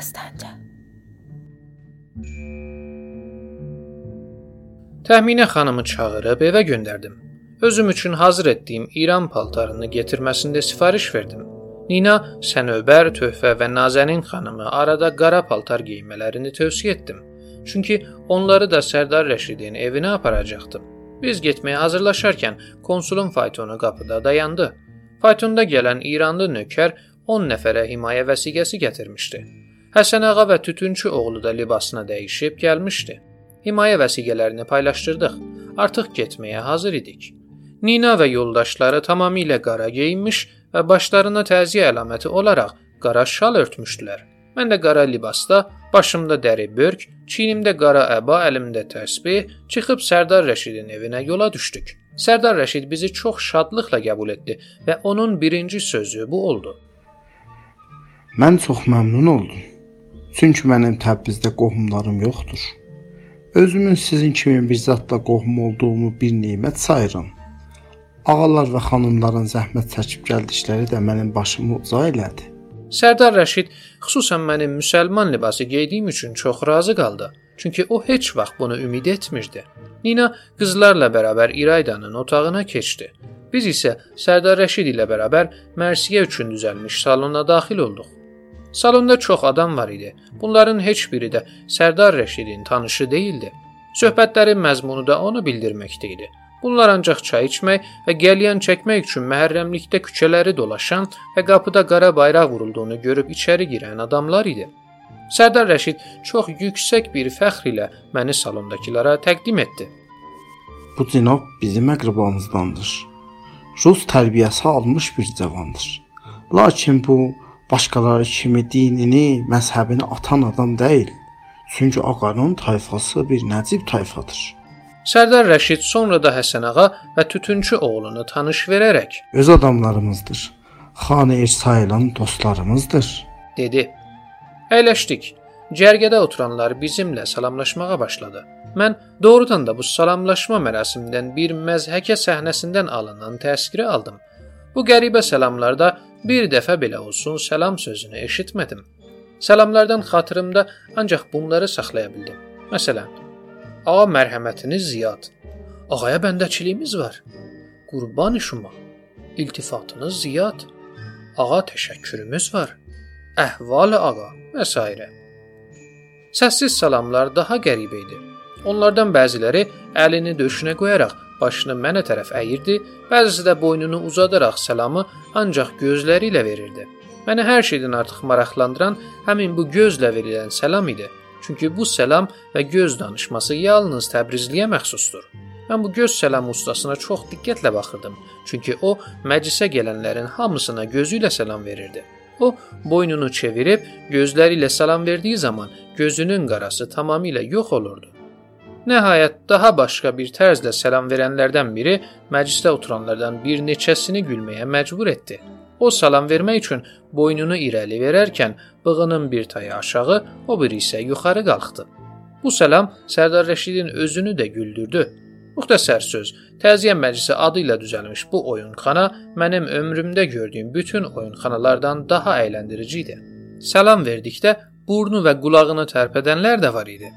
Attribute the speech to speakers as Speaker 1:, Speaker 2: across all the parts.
Speaker 1: Dəstəncə.
Speaker 2: Təxminə xanımı çağırıb evə göndərdim. Özüm üçün hazır etdiyim İran paltarını gətirməsində sifariş verdim. Nina Sənöbər, Töhfə və Nazənin xanımı arada qara paltar geymələrini tövsiyə etdim. Çünki onları da Sərdar Rəşidin evinə aparacaqdım. Biz getməyə hazırlaşarkən konsulun faytonu qapıda dayandı. Faytonda gələn İranlı nökər 10 nəfərə himayə vəsiqəsi gətirmişdi. Həsən ağa və tütünçü oğlu da libasını dəyişib gəlmişdi. Himayə vəsiqələrini paylaşdırdıq. Artıq getməyə hazır idik. Nina və yoldaşları tamamilə qara geyinmiş və başlarına təziyə əlaməti olaraq qara şal örtmüşdülər. Mən də qara libasda, başımda dəri börk, çiynimdə qara əba, əlimdə təsbih, çıxıb Sərdar Rəşidin evinə yola düşdük. Sərdar Rəşid bizi çox şadlıqla qəbul etdi və onun birinci sözü bu oldu.
Speaker 3: Mən çox məmnun oldum. Çünki mənim Təbrizdə qohumlarım yoxdur. Özümün sizin kimi bir zətlə qohum olduğumu bir nemət sayıram. Ağalar və xanımların zəhmət çəkib gəldikləri də mənim başımı uca elədi.
Speaker 2: Sərdar Rəşid xüsusən mənim müsəlman libası geydiyim üçün çox razı qaldı. Çünki o heç vaxt bunu ümid etmirdi. Nina qızlarla bərabər İraydanın otağına keçdi. Biz isə Sərdar Rəşid ilə bərabər mərsiyə üçün düzəlmiş salona daxil olduq. Salonda çox adam var idi. Bunların heç biri də Sərdar Rəşidin tanışı değildi. Söhbətlərin məzmunu da onu bildirməkdə idi. Bunlar ancaq çay içmək və gəlyan çəkmək üçün məhərrəmlikdə küçələri dolaşan və qapıda qara bayraq vurulduğunu görüb içəri girən adamlar idi. Sərdar Rəşid çox yüksək bir fəxr ilə məni salondakılara təqdim etdi.
Speaker 3: Bu cənab bizim əqrəbamızdandır. Rus tərbiyəsi almış bir cavandır. Lakin bu başqaları kimi dinini, məzhəbini atan adam deyil. Çünki ağanın tayfası bir nəcib tayfadır.
Speaker 2: Sərdar Rəşid sonra da Həsən ağa və tütünçü oğlunu tanış verərək
Speaker 3: Öz adamlarımızdır. Xanə sayılan dostlarımızdır.
Speaker 2: dedi. Əyləşdik. Cərgədə oturanlar bizimlə salamlaşmağa başladı. Mən doğrudan da bu salamlaşma mərasimindən bir məzhəkə səhnəsindən alınan təsiri aldım. Bu qəribə salamlarda bir dəfə belə olsun salam sözünü eşitmədim. Salamlardan xatırımda ancaq bunları saxlaya bildim. Məsələn, Ağa mərhəmətiniz ziyad. Ağaya bəndəçiliyimiz var. Qurban şuma. İltifatınız ziyad. Ağa təşəkkürümüz var. Əhval ağa və s. Səssiz salamlar daha qəribə idi. Onlardan bəziləri əlini döşünə qoyaraq başını mənə tərəf əyirdi, bəzisi də boynunu uzadaraq salamı ancaq gözləri ilə verirdi. Məni hər şeydən artıq maraqlandıran həmin bu gözlə verilən salam idi. Çünki bu səlam və göz danışması yalnız Təbrizliyə məxsusdur. Mən bu göz səlam ustasına çox diqqətlə baxırdım, çünki o məclisə gələnlərin hamısına gözü ilə salam verirdi. O boynunu çevirib gözləri ilə salam verdiyi zaman gözünün qarası tamamilə yox olurdu. Nəhayət daha başqa bir tərzlə salam verənlərdən biri məclisdə oturanlardan bir neçəsini gülməyə məcbur etdi. O salam vermək üçün boynunu irəli verərkən bığının bir tayı aşağı, o biri isə yuxarı qalxdı. Bu salam Sərdar Rəşidin özünü də güldürdü. Müxtəsər söz, təziyə məclisi adı ilə düzəlmiş bu oyunxana mənim ömrümdə gördüyüm bütün oyunxanalardan daha əyləndirici idi. Salam verdikdə burnu və qulağını tərpədənlər də var idi.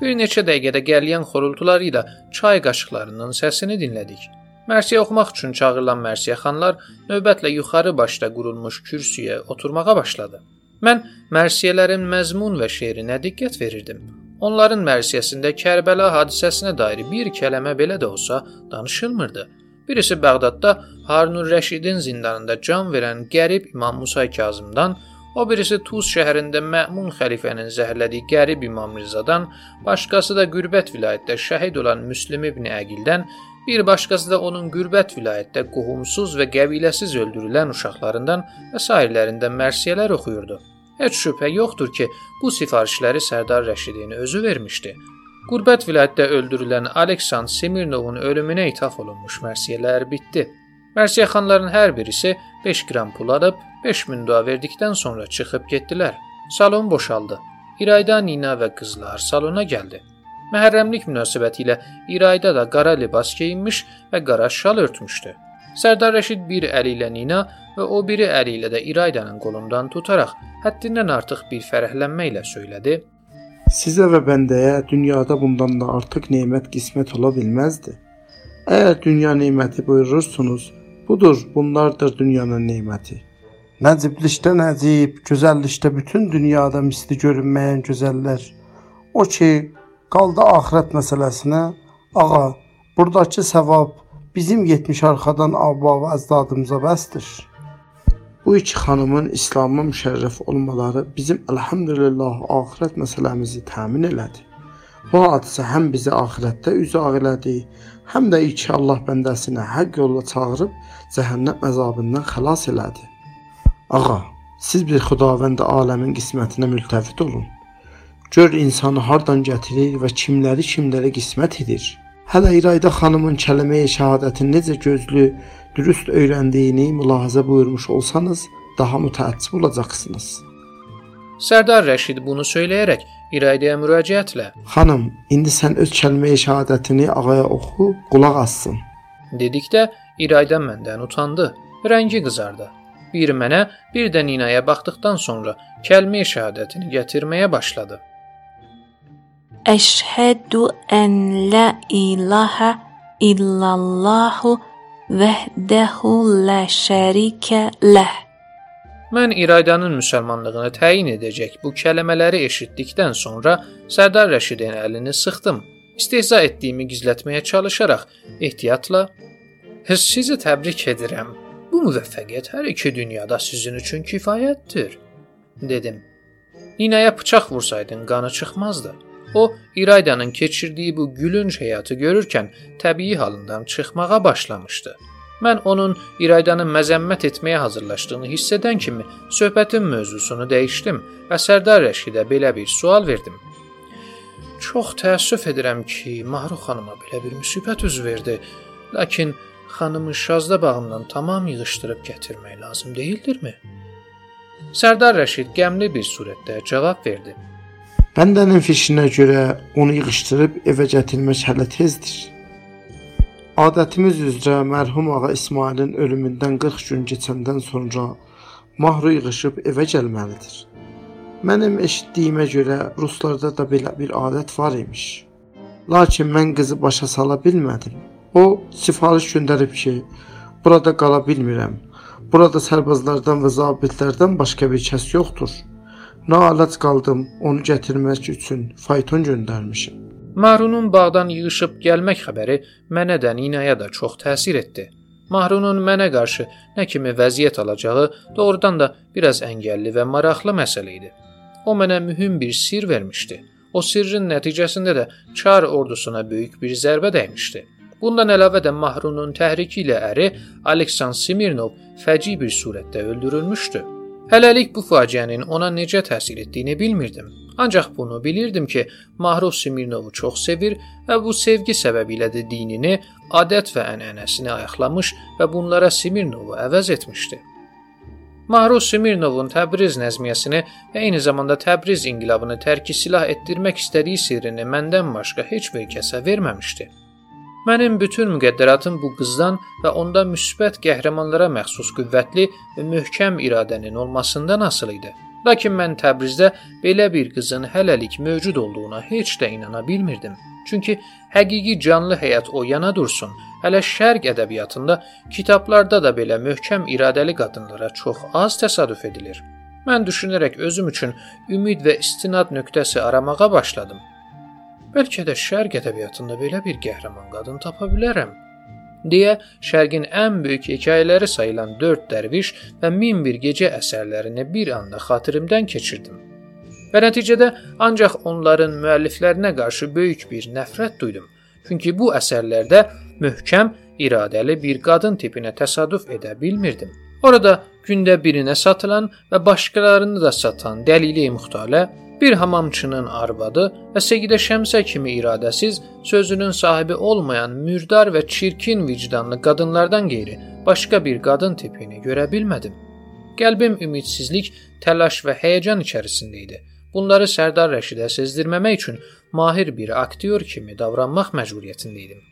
Speaker 2: Bir neçə dəqiqədə gəliyən xorultuları ilə çay qaşıqlarının səsini dinlədik. Mərsiyə oxumaq üçün çağırılan mərsiyəxanlar növbətlə yuxarı başda qurulmuş kürsüyə oturmağa başladı. Mən mərsiyələrin məzmun və şeirinə diqqət verirdim. Onların mərsiyəsində Kərbəla hadisəsinə dair bir kəlmə belə də olsa danışılmırdı. Birisi Bağdadda Harun Rəşidin zindanında can verən qərib İmam Musa Kazımdan, o birisi Tuz şəhərində Məmun xəlifənin zəhərlədiyi qərib İmam Rizadan, başqası da Qürbət vilayətdə şəhid olan Müslim ibn Əqildən, Bir başqası da onun qürbət vilayətdə qohumsuz və qəbiləsiz öldürülən uşaqlarından və sairlərindən mərsiyələr oxuyurdu. Heç şübhə yoxdur ki, bu sifarişləri Sərdar Rəşidin özü vermişdi. Qürbət vilayətdə öldürülən Aleksandr Semirnovun ölümünə ithaf olunmuş mərsiyələr bitdi. Mərsiyəxanların hər birisi 5 qram pul alıb 5000 dua verdikdən sonra çıxıb getdilər. Salon boşaldı. İrayda Nina və qızlar salona gəldi. Məhərrəmlik münasibətilə İrayda da qara libas geyinmiş və qara şal örtmüşdü. Sərdar Rəşid bir əli ilə Nina və o biri əli ilə də İraydanın qolundan tutaraq həddindən artıq bir fərəhlənmə ilə söylədi:
Speaker 3: Sizə və bəndəyə dünyada bundan da artıq nemət qismət ola bilməzdi. Əgər dünya neməti buyurursunuz, budur, bunlardır dünyanın neməti. Nəciblikdə nəcib, gözəllikdə bütün dünyada misli görünməyən gözəllər. O ki, qaldı axirət məsələsinə, ağa, burdakı savab bizim 70 arxadan abba əzdadımıza bəsdir. Bu iki xanımın İslam'a müşərrəf olmaları bizim elhamdülillah axirət məsələmizi təmin elədi. Bu hadisə həm bizi axirətdə üzağ elədi, həm də iki Allah bəndəsinə həqq yolla çağırıb cəhənnəm əzabından xilas elədi. Ağa, siz bir Xudavənd aləmin qismətinə mültəfit olun. Gör insanı hardan gətirir və kimləri kimlərə qismət edir. Hələ İrayda xanımın kəlmə-i şahadətini necə gözlü, dürüst öyrəndiyini mülahizə buyurmuş olsanız, daha mütəəssib olacaqsınız.
Speaker 2: Sərdar Rəşid bunu söyləyərək İraydaya müraciətlə:
Speaker 3: "Xanım, indi sən öz kəlmə-i şahadətini ağaya oxu, qulaq assın."
Speaker 2: dedikdə İrayda məndən utandı, rəngi qızardı. Bir mənə, bir də Ninaya baxdıqdan sonra kəlmə şəhadətini gətirməyə başladı.
Speaker 1: Əşhədu ən la ilaha illallah vəhdəhu la şərikə ləh.
Speaker 2: Mən İraydanın müsəlmanlığını təyin edəcək bu kəlmələri eşitdikdən sonra Sərdar Rəşidin əlini sıxdım. İstehza etdiyimi gizlətməyə çalışaraq ehtiyatla "Sizi təbrik edirəm. Bu müvəffəqiyyət hər iki dünyada sizin üçün kifayətdir, dedim. Ninəyə bıçaq vursaydın qanı çıxmazdı. O İraydanın keçirdiyi bu gülünc həyatı görürkən təbii halından çıxmağa başlamışdı. Mən onun İraydanı məzəmmət etməyə hazırlaşdığını hiss edən kimi söhbətin mövzusunu dəyişdim və Sərdar Rəşidə belə bir sual verdim. Çox təəssüf edirəm ki, Mahru xanıma belə bir müsibət üz verdi. Lakin xanımı Şazda bağından tamam yığışdırıb gətirmək lazım deyildirmi? Sərdar Rəşid qəmli bir surətdə cavab verdi.
Speaker 3: Bəndənin fişinə görə onu yığışdırıb evə gətirmək hələ tezdir. Adətimiz üzrə mərhum ağa İsmailin ölümündən 40 gün keçəndən sonra mahru yığışıb evə gəlməlidir. Mənim eşitdiyimə görə ruslarda da belə bir adət var imiş. Lakin mən qızı başa sala bilmədim. O sifariş göndərib ki, burada qala bilmirəm. Burada sərbazlardan və zabitlərdən başqa bir kəs yoxdur. Naalac qaldım, onu gətirmək üçün fayton göndərmişəm.
Speaker 2: Mahrunun bağdan yığışıb gəlmək xəbəri mənə də Ninaya da çox təsir etdi. Mahrunun mənə qarşı nə kimi vəziyyət alacağı doğrudan da biraz əngəlli və maraqlı məsələ idi. O mənə mühüm bir sir vermişdi. O sirrin nəticəsində də Çar ordusuna böyük bir zərbə dəymişdi. Bundan əlavə də Mahrunun təhriki ilə əri Aleksandr Smirnov fəci bir surətdə öldürülmüşdü. Hələlik bu faciənin ona necə təsir etdiyini bilmirdim. Ancaq bunu bilirdim ki, Mahruf Smirnovu çox sevir və bu sevgi səbəbilə də dinini, adət və ənənəsini ayaqlamış və bunlara Smirnovu əvəz etmişdi. Mahruf Smirnovun Təbriz nəzmiyyəsini və eyni zamanda Təbriz inqilabını tərki silah etdirmək istədiyi sirrini məndən başqa heç bir kəsə verməmişdi. Mənim bütün müqəddəratım bu qızdan və onda müsbət qəhrəmanlara məxsus qüvvətli və möhkəm iradənin olmasından asılı idi. Lakin mən Təbrizdə belə bir qızın hələlik mövcud olduğuna heç də inana bilmirdim. Çünki həqiqi canlı həyat o yana dursun, hələ şərq ədəbiyyatında, kitablarda da belə möhkəm iradəli qadınlara çox az təsadüf edilir. Mən düşünərək özüm üçün ümid və istinad nöqtəsi aramağa başladım. Bəlkə də şərq ədəbiyyatında belə bir qəhrəman qadın tapa bilərəm deyə Şərqin ən böyük hekayələri sayılan 4 dərviş və 1001 gecə əsərlərini bir anda xatirimdən keçirdim. Və nəticədə ancaq onların müəlliflərinə qarşı böyük bir nəfrət duydum. Çünki bu əsərlərdə möhkəm, iradəli bir qadın tipinə təsadüf edə bilmirdim. Orada gündə birinə satılan və başqalarını da satan dəlili müxtalə Bir hamamçının arvadı və Seyidə Şəmsə kimi iradəsiz, sözünün sahibi olmayan mürdar və çirkin vicdanlı qadınlardan qeyri başqa bir qadın tipini görə bilmədim. Qəlbim ümidsizlik, təlaş və həyəcan içərisində idi. Bunları Sərdar Rəşidə sezdirməmək üçün mahir bir aktyor kimi davranmaq məcburiyyətində idim.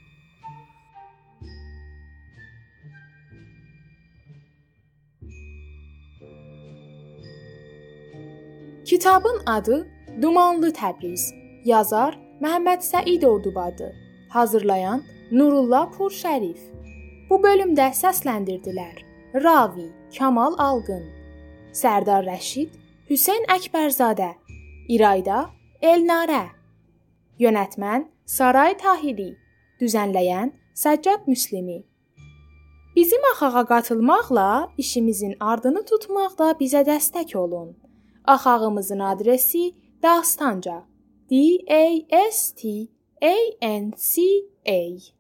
Speaker 4: Kitabın adı Dumanlı Təbriz. Yazar Məhəmməd Səid Ordubadı. Hazırlayan Nurullah Purşərif. Bu bölümdə səsləndirdilər: Ravi Kamal Alqın, Sərdar Rəşid, Hüseyn Əkbərzadə, İrayda Elnarə. Yönetmən Saray Tahiri. Düzənləyən Səccad Müslimi. Bizim axağa qatılmaqla işimizin ardını tutmaqda bizə dəstək olun. Axağımızın adresi Dastanca. D A S T A N C A